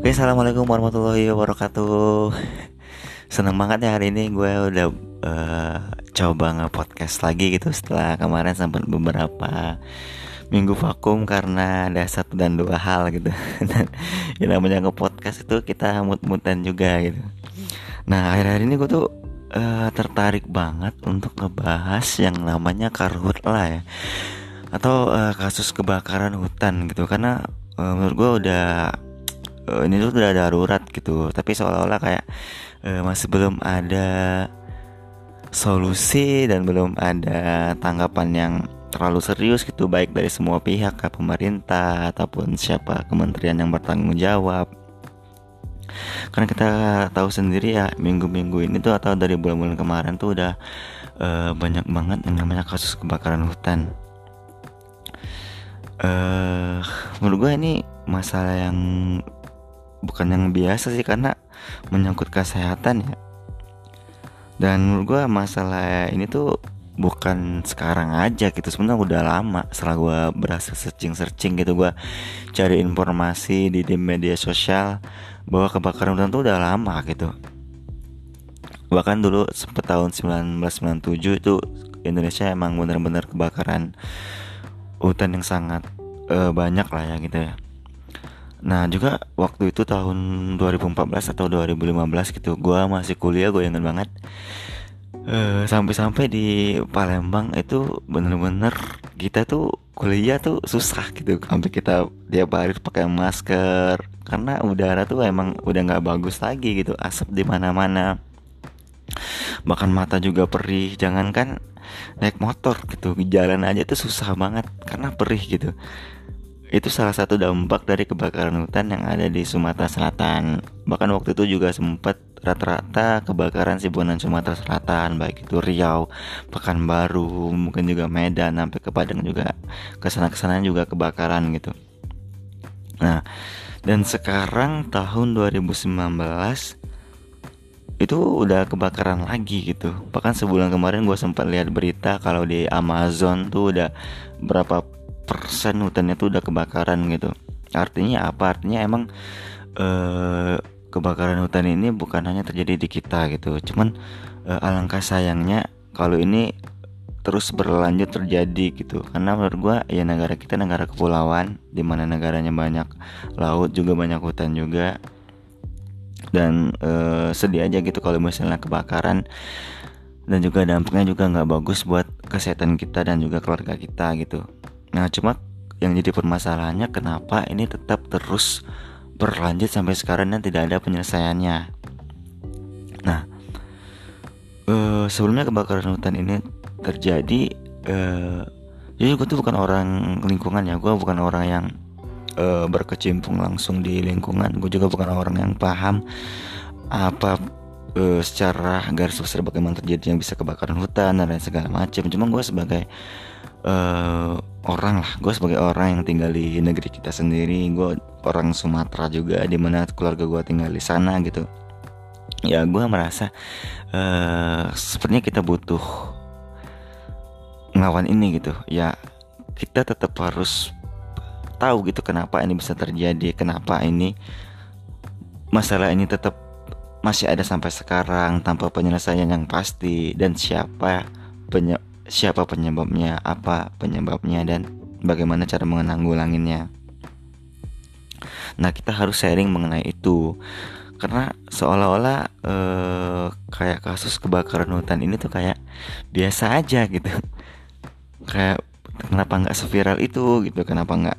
Oke, assalamualaikum warahmatullahi wabarakatuh. Seneng banget ya hari ini gue udah uh, coba nge-podcast lagi gitu setelah kemarin sempat beberapa minggu vakum karena ada satu dan dua hal gitu. dan yang namanya nge-podcast itu kita mut-mutan juga gitu. Nah, akhir-akhir ini gue tuh uh, tertarik banget untuk ngebahas yang namanya karhut lah ya atau uh, kasus kebakaran hutan gitu karena uh, menurut gue udah uh, ini tuh udah darurat gitu. Tapi seolah-olah kayak uh, masih belum ada solusi dan belum ada tanggapan yang terlalu serius gitu baik dari semua pihak ke pemerintah ataupun siapa kementerian yang bertanggung jawab. Karena kita tahu sendiri ya minggu-minggu ini tuh atau dari bulan-bulan kemarin tuh udah uh, banyak banget yang namanya kasus kebakaran hutan. Uh, menurut gue ini masalah yang bukan yang biasa sih karena menyangkut kesehatan ya. Dan menurut gue masalah ini tuh bukan sekarang aja gitu sebenarnya udah lama setelah gue berhasil searching searching gitu. Gue cari informasi di, di media sosial bahwa kebakaran hutan tuh udah lama gitu. Bahkan dulu sempet tahun 1997 itu Indonesia emang bener-bener kebakaran hutan yang sangat uh, banyak lah ya gitu ya Nah juga waktu itu tahun 2014 atau 2015 gitu Gue masih kuliah gue inget banget. Uh, Sampai-sampai di Palembang itu bener-bener kita tuh kuliah tuh susah gitu. Sampai kita tiap hari pakai masker Karena udara tuh emang udah nggak bagus lagi gitu Asap di mana-mana. Bahkan mata juga perih Jangankan naik motor gitu Jalan aja tuh susah banget Karena perih gitu itu salah satu dampak dari kebakaran hutan yang ada di Sumatera Selatan. Bahkan waktu itu juga sempat rata-rata kebakaran Sibuan Sumatera Selatan, baik itu Riau, Pekanbaru, mungkin juga Medan sampai ke Padang juga ke sana-kesana juga kebakaran gitu. Nah, dan sekarang tahun 2019 itu udah kebakaran lagi gitu. Bahkan sebulan kemarin gue sempat lihat berita kalau di Amazon tuh udah berapa hutannya tuh udah kebakaran gitu. Artinya apa? Artinya emang eh, kebakaran hutan ini bukan hanya terjadi di kita gitu. Cuman eh, alangkah sayangnya kalau ini terus berlanjut terjadi gitu. Karena menurut gua ya negara kita negara kepulauan di mana negaranya banyak laut juga banyak hutan juga. Dan eh, sedih aja gitu kalau misalnya kebakaran. Dan juga dampaknya juga nggak bagus buat kesehatan kita dan juga keluarga kita gitu Nah cuma yang jadi permasalahannya kenapa ini tetap terus berlanjut sampai sekarang dan tidak ada penyelesaiannya. Nah uh, sebelumnya kebakaran hutan ini terjadi, uh, jadi gue tuh bukan orang lingkungan ya, gue bukan orang yang uh, berkecimpung langsung di lingkungan, gue juga bukan orang yang paham apa uh, secara garis besar bagaimana terjadi yang bisa kebakaran hutan dan segala macam. Cuma gue sebagai uh, orang lah. Gue sebagai orang yang tinggal di negeri kita sendiri gue orang Sumatera juga di mana keluarga gue tinggal di sana gitu. Ya gue merasa uh, sepertinya kita butuh ngelawan ini gitu. Ya kita tetap harus tahu gitu kenapa ini bisa terjadi kenapa ini masalah ini tetap masih ada sampai sekarang tanpa penyelesaian yang pasti dan siapa penyebab siapa penyebabnya, apa penyebabnya dan bagaimana cara menanggulanginya. Nah, kita harus sharing mengenai itu. Karena seolah-olah eh, kayak kasus kebakaran hutan ini tuh kayak biasa aja gitu. kayak kenapa nggak seviral itu gitu? Kenapa nggak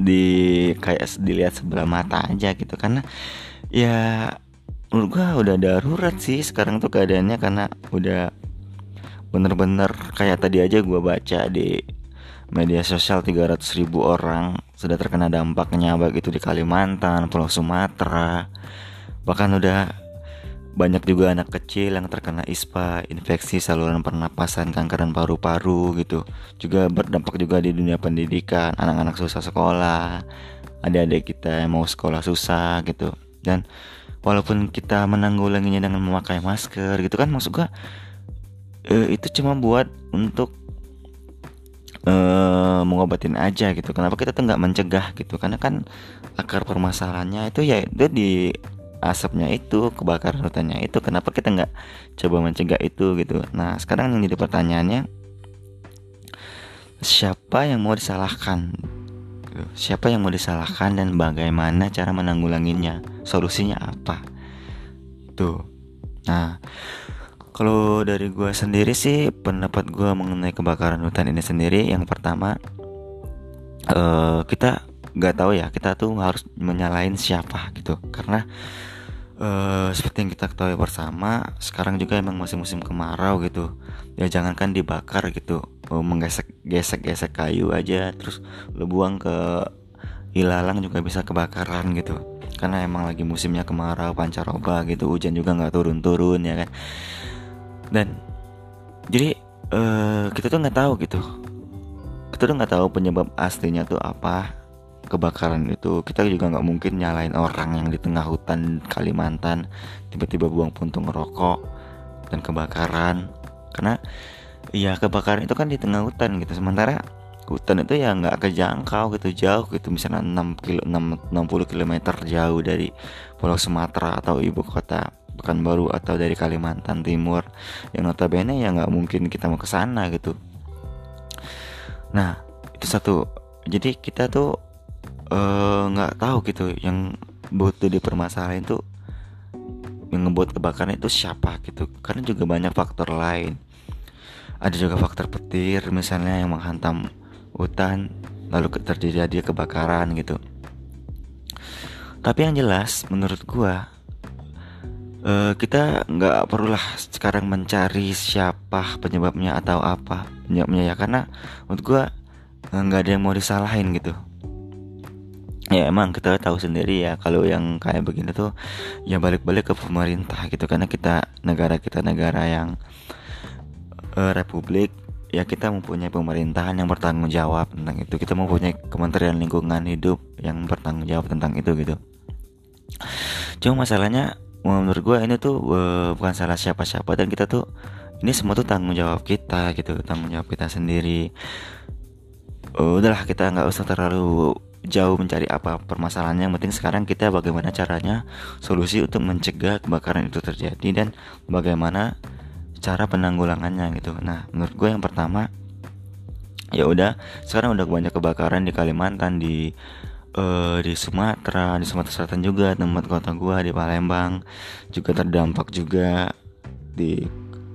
di kayak dilihat sebelah mata aja gitu? Karena ya menurut gua udah darurat sih sekarang tuh keadaannya karena udah bener-bener kayak tadi aja gue baca di media sosial 300 ribu orang sudah terkena dampaknya baik itu di Kalimantan, Pulau Sumatera bahkan udah banyak juga anak kecil yang terkena ISPA, infeksi saluran pernapasan, kanker dan paru-paru gitu. Juga berdampak juga di dunia pendidikan, anak-anak susah sekolah, adik-adik kita yang mau sekolah susah gitu. Dan walaupun kita menanggulanginya dengan memakai masker gitu kan maksud gua uh, itu cuma buat untuk uh, mengobatin aja gitu. Kenapa kita tuh nggak mencegah gitu? Karena kan akar permasalahannya itu ya itu di asapnya itu kebakaran hutannya itu. Kenapa kita nggak coba mencegah itu gitu? Nah sekarang yang jadi pertanyaannya siapa yang mau disalahkan? Siapa yang mau disalahkan dan bagaimana cara menanggulanginya? Solusinya apa? Itu nah kalau dari gue sendiri sih pendapat gue mengenai kebakaran hutan ini sendiri yang pertama uh, kita nggak tahu ya kita tuh harus menyalahin siapa gitu. Karena uh, seperti yang kita ketahui bersama sekarang juga emang masih musim kemarau gitu. Ya jangankan dibakar gitu uh, menggesek gesek gesek kayu aja terus lo buang ke ilalang juga bisa kebakaran gitu. Karena emang lagi musimnya kemarau pancaroba gitu hujan juga nggak turun-turun ya kan dan jadi uh, kita tuh nggak tahu gitu. Kita tuh nggak tahu penyebab aslinya tuh apa kebakaran itu. Kita juga nggak mungkin nyalain orang yang di tengah hutan Kalimantan tiba-tiba buang puntung rokok dan kebakaran. Karena ya kebakaran itu kan di tengah hutan gitu. Sementara hutan itu ya nggak kejangkau gitu jauh gitu. Misalnya 6 kilo 6, 60 km jauh dari Pulau Sumatera atau ibu kota Pekanbaru atau dari Kalimantan Timur yang notabene ya nggak mungkin kita mau ke sana gitu. Nah itu satu. Jadi kita tuh eh, nggak uh, tahu gitu yang butuh dipermasalahin tuh yang ngebuat kebakaran itu siapa gitu. Karena juga banyak faktor lain. Ada juga faktor petir misalnya yang menghantam hutan lalu terjadi kebakaran gitu. Tapi yang jelas menurut gua uh, kita nggak perlulah sekarang mencari siapa penyebabnya atau apa penyebabnya ya karena menurut gua Eh, nggak ada yang mau disalahin gitu. Ya emang kita tahu sendiri ya kalau yang kayak begini tuh ya balik-balik ke pemerintah gitu karena kita negara kita negara yang uh, republik ya kita mempunyai pemerintahan yang bertanggung jawab tentang itu. Kita mempunyai kementerian lingkungan hidup yang bertanggung jawab tentang itu gitu. Cuma masalahnya menurut gue ini tuh uh, bukan salah siapa-siapa dan kita tuh ini semua tuh tanggung jawab kita gitu tanggung jawab kita sendiri. Uh, udahlah kita nggak usah terlalu jauh mencari apa permasalahannya. Yang penting sekarang kita bagaimana caranya solusi untuk mencegah kebakaran itu terjadi dan bagaimana cara penanggulangannya gitu. Nah menurut gue yang pertama ya udah sekarang udah banyak kebakaran di Kalimantan di uh, di Sumatera di Sumatera Selatan juga tempat kota gue di Palembang. Juga terdampak juga di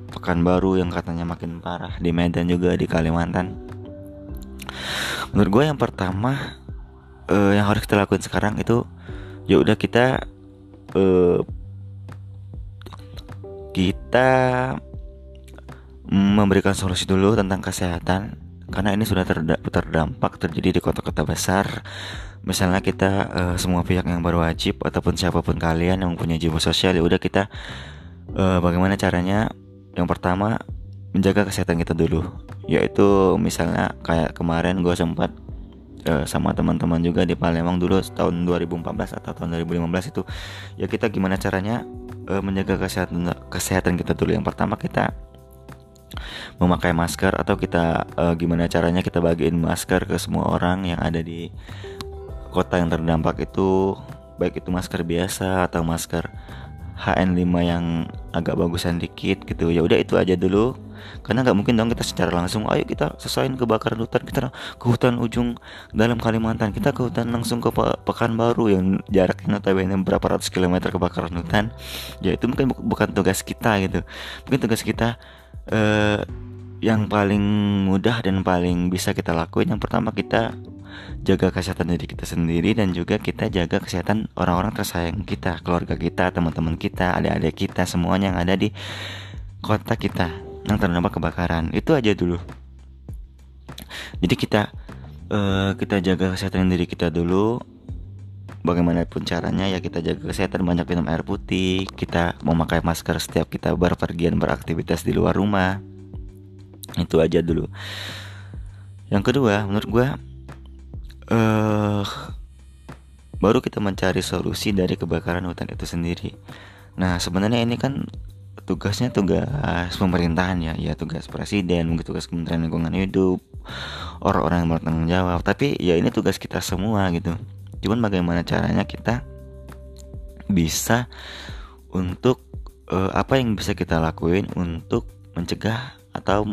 Pekanbaru yang katanya makin parah di Medan juga di Kalimantan. Menurut gue yang pertama uh, yang harus kita lakuin sekarang itu ya udah kita uh, kita memberikan solusi dulu tentang kesehatan. Karena ini sudah terdampak terjadi di kota-kota besar misalnya kita uh, semua pihak yang berwajib ataupun siapa pun kalian yang mempunyai jiwa sosial ya udah kita uh, bagaimana caranya? Yang pertama menjaga kesehatan kita dulu. Yaitu misalnya kayak kemarin gue sempat uh, sama teman-teman juga di Palembang dulu tahun 2014 atau tahun 2015 itu. Ya kita gimana caranya menjaga kesehatan kesehatan kita dulu. Yang pertama kita memakai masker atau kita gimana caranya kita bagiin masker ke semua orang yang ada di kota yang terdampak itu baik itu masker biasa atau masker HN5 yang agak bagusan dikit gitu. Ya udah itu aja dulu. Karena nggak mungkin dong kita secara langsung ayo kita selesaiin kebakaran hutan kita ke hutan ujung dalam Kalimantan. Kita ke hutan langsung ke Pe Pekanbaru yang jaraknya notabene berapa ratus kilometer kebakaran hutan. Ya itu mungkin bu bukan tugas kita gitu. Mungkin tugas kita uh, yang paling mudah dan paling bisa kita lakuin yang pertama kita jaga kesehatan diri kita sendiri dan juga kita jaga kesehatan orang-orang tersayang kita, keluarga kita, teman-teman kita, adik-adik kita, semuanya yang ada di kota kita yang terdampak kebakaran. Itu aja dulu. Jadi kita uh, kita jaga kesehatan diri kita dulu. Bagaimanapun caranya ya kita jaga kesehatan banyak minum air putih kita memakai masker setiap kita berpergian beraktivitas di luar rumah. Itu aja dulu. Yang kedua menurut gue uh, baru kita mencari solusi dari kebakaran hutan itu sendiri. Nah sebenarnya ini kan tugasnya tugas pemerintahan ya. Ya tugas presiden mungkin tugas kementerian lingkungan hidup orang-orang yang bertanggung jawab. Tapi ya ini tugas kita semua gitu. Cuman bagaimana caranya kita bisa untuk uh, apa yang bisa kita lakuin untuk mencegah atau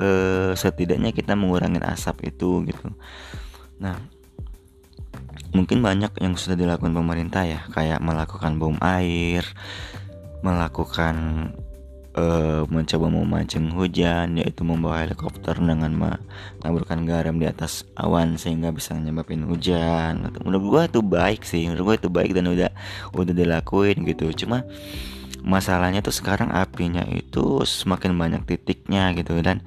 uh, setidaknya kita mengurangi asap itu gitu. Nah mungkin banyak yang sudah dilakukan pemerintah ya kayak melakukan bom air melakukan uh, mencoba memancing hujan yaitu membawa helikopter dengan menaburkan garam di atas awan sehingga bisa menyebabkan hujan. Menurut gua itu baik sih menurut gua itu baik dan udah udah dilakuin gitu. Cuma masalahnya tuh sekarang apinya itu semakin banyak titiknya gitu dan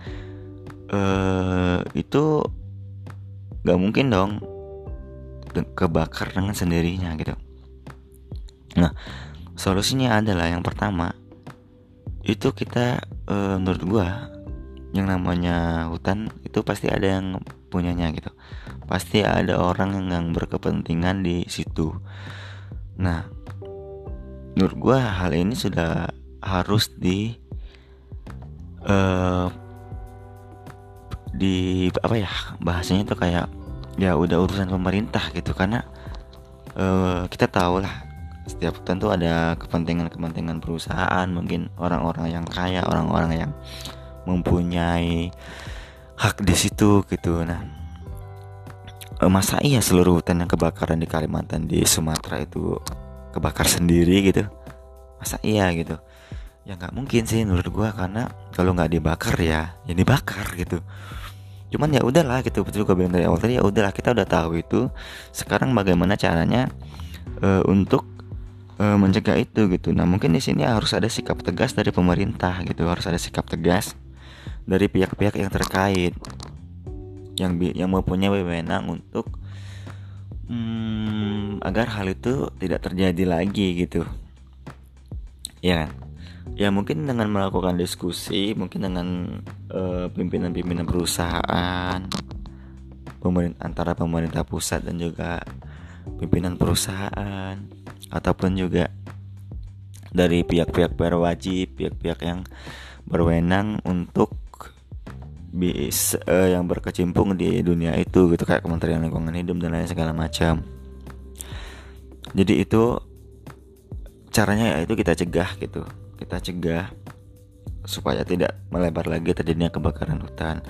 uh, itu gak mungkin dong kebakar dengan sendirinya gitu. Nah solusinya adalah yang pertama itu kita e, menurut gua yang namanya hutan itu pasti ada yang punyanya gitu. Pasti ada orang yang berkepentingan di situ. Nah menurut gua hal ini sudah harus di uh, di apa ya bahasanya tuh kayak ya udah urusan pemerintah gitu. Karena uh, kita tahu lah setiap tentu ada kepentingan-kepentingan perusahaan. Mungkin orang-orang yang kaya orang-orang yang mempunyai hak di situ gitu. Nah eh, masa iya seluruh hutan yang kebakaran di Kalimantan di Sumatera itu kebakar sendiri gitu. Masa iya gitu? Ya nggak mungkin sih menurut gua karena kalau nggak dibakar ya ya dibakar gitu. Cuman ya udahlah gitu betul gue bilang dari awal tadi ya udahlah kita udah tahu itu. Sekarang bagaimana caranya uh, untuk uh, mencegah itu gitu. Nah mungkin di sini harus ada sikap tegas dari pemerintah gitu, harus ada sikap tegas dari pihak-pihak yang terkait yang yang mempunyai wewenang untuk hmm, agar hal itu tidak terjadi lagi gitu. Ya kan? Ya mungkin dengan melakukan diskusi, mungkin dengan pimpinan pimpinan-pimpinan perusahaan, pemerintah antara pemerintah pusat dan juga pimpinan perusahaan ataupun juga dari pihak-pihak berwajib, pihak-pihak yang berwenang untuk bis uh, yang berkecimpung di dunia itu gitu kayak Kementerian Lingkungan Hidup dan lain segala macam. Jadi itu caranya ya itu kita cegah gitu. Kita cegah supaya tidak melebar lagi terjadinya kebakaran hutan.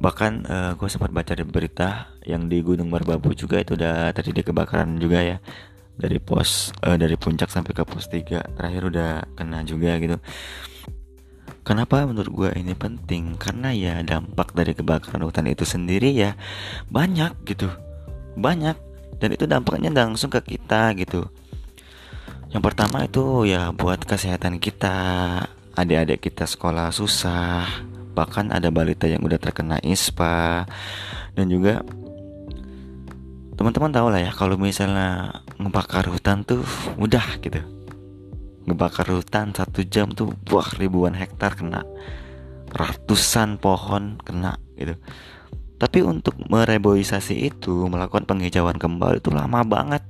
Bahkan uh, eh, gue sempat baca di berita yang di Gunung Merbabu juga itu udah terjadi kebakaran juga ya. Dari pos uh, dari puncak sampai ke pos 3 terakhir udah kena juga gitu. Kenapa menurut gue ini penting? Karena ya dampak dari kebakaran hutan itu sendiri ya banyak gitu. Banyak dan itu dampaknya langsung ke kita gitu. Yang pertama itu ya buat kesehatan kita. Adik-adik kita sekolah susah. Bahkan ada balita yang udah terkena ispa. Dan juga teman-teman tahu lah ya kalau misalnya ngebakar hutan tuh mudah gitu. Ngebakar hutan satu jam tuh wah ribuan hektar kena. Ratusan pohon kena gitu tapi untuk mereboisasi itu melakukan penghijauan kembali itu lama banget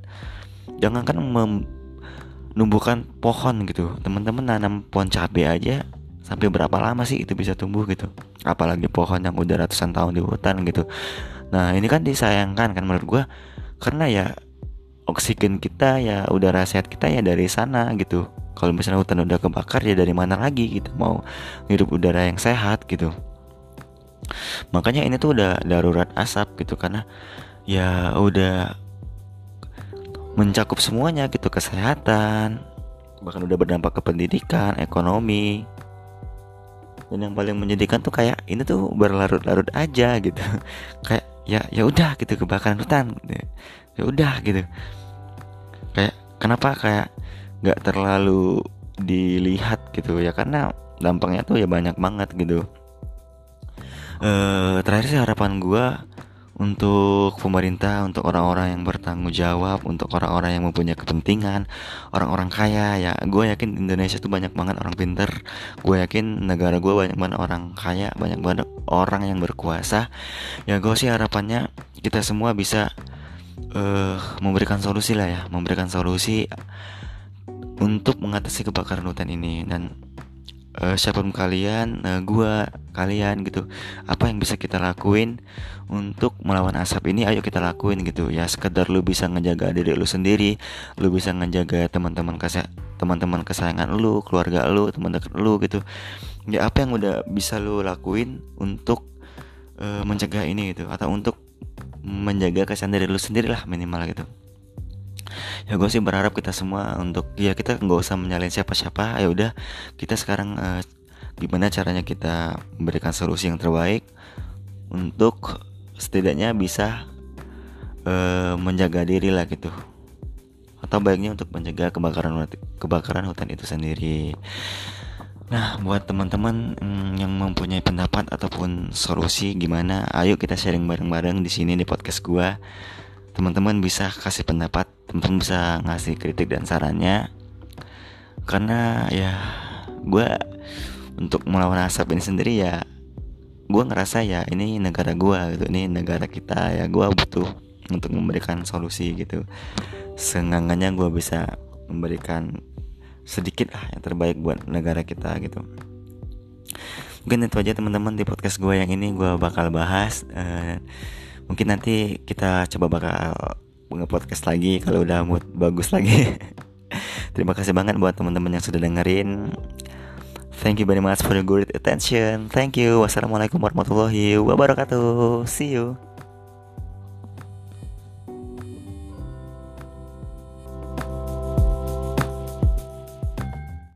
jangankan menumbuhkan pohon gitu teman-teman nanam pohon cabai aja sampai berapa lama sih itu bisa tumbuh gitu apalagi pohon yang udah ratusan tahun di hutan gitu Nah ini kan disayangkan kan menurut gue karena ya oksigen kita ya udara sehat kita ya dari sana gitu. Kalau misalnya hutan udah kebakar ya dari mana lagi gitu mau hidup udara yang sehat gitu. Makanya ini tuh udah darurat asap gitu karena ya udah mencakup semuanya gitu kesehatan bahkan udah berdampak ke pendidikan, ekonomi, dan yang paling menyedihkan tuh kayak ini tuh berlarut-larut aja gitu. Kayak ya ya udah gitu kebakaran hutan ya udah gitu. Kayak kenapa kayak nggak terlalu dilihat gitu ya karena dampaknya tuh ya banyak banget gitu eh terakhir sih harapan gue untuk pemerintah, untuk orang-orang yang bertanggung jawab, untuk orang-orang yang mempunyai kepentingan, orang-orang kaya ya. Gue yakin Indonesia tuh banyak banget orang pinter. Gue yakin negara gue banyak banget orang kaya, banyak banget orang yang berkuasa. Ya gue sih harapannya kita semua bisa uh, memberikan solusi lah ya, memberikan solusi untuk mengatasi kebakaran hutan ini dan uh, siapa pun kalian, uh, gua, kalian gitu, apa yang bisa kita lakuin untuk melawan asap ini? Ayo kita lakuin gitu ya. Sekedar lu bisa ngejaga diri lu sendiri, lu bisa ngejaga teman-teman kasih teman-teman kesayangan lu, keluarga lu, teman dekat lu gitu. Ya apa yang udah bisa lu lakuin untuk uh, mencegah ini gitu atau untuk menjaga kesan dari lu sendiri lah minimal gitu ya gue sih berharap kita semua untuk ya kita nggak usah menyalin siapa-siapa. Ya udah kita sekarang uh, gimana caranya kita memberikan solusi yang terbaik untuk setidaknya bisa uh, menjaga diri lah gitu. Atau baiknya untuk mencegah kebakaran kebakaran hutan itu sendiri. Nah, buat teman-teman mm, yang mempunyai pendapat ataupun solusi gimana, ayo kita sharing bareng-bareng di sini di podcast gua teman-teman bisa kasih pendapat teman-teman bisa ngasih kritik dan sarannya. Karena ya gue untuk melawan asap ini sendiri ya gue ngerasa ya ini negara gue gitu ini negara kita ya gue butuh untuk memberikan solusi gitu. Senggangannya gue bisa memberikan sedikit lah yang terbaik buat negara kita gitu. Mungkin itu aja teman-teman di podcast gue yang ini gue bakal bahas uh, mungkin nanti kita coba bakal nge-podcast lagi kalau udah mood bagus lagi. Terima kasih banget buat teman-teman yang sudah dengerin. Thank you very much for your good attention. Thank you. Wassalamualaikum warahmatullahi wabarakatuh. See you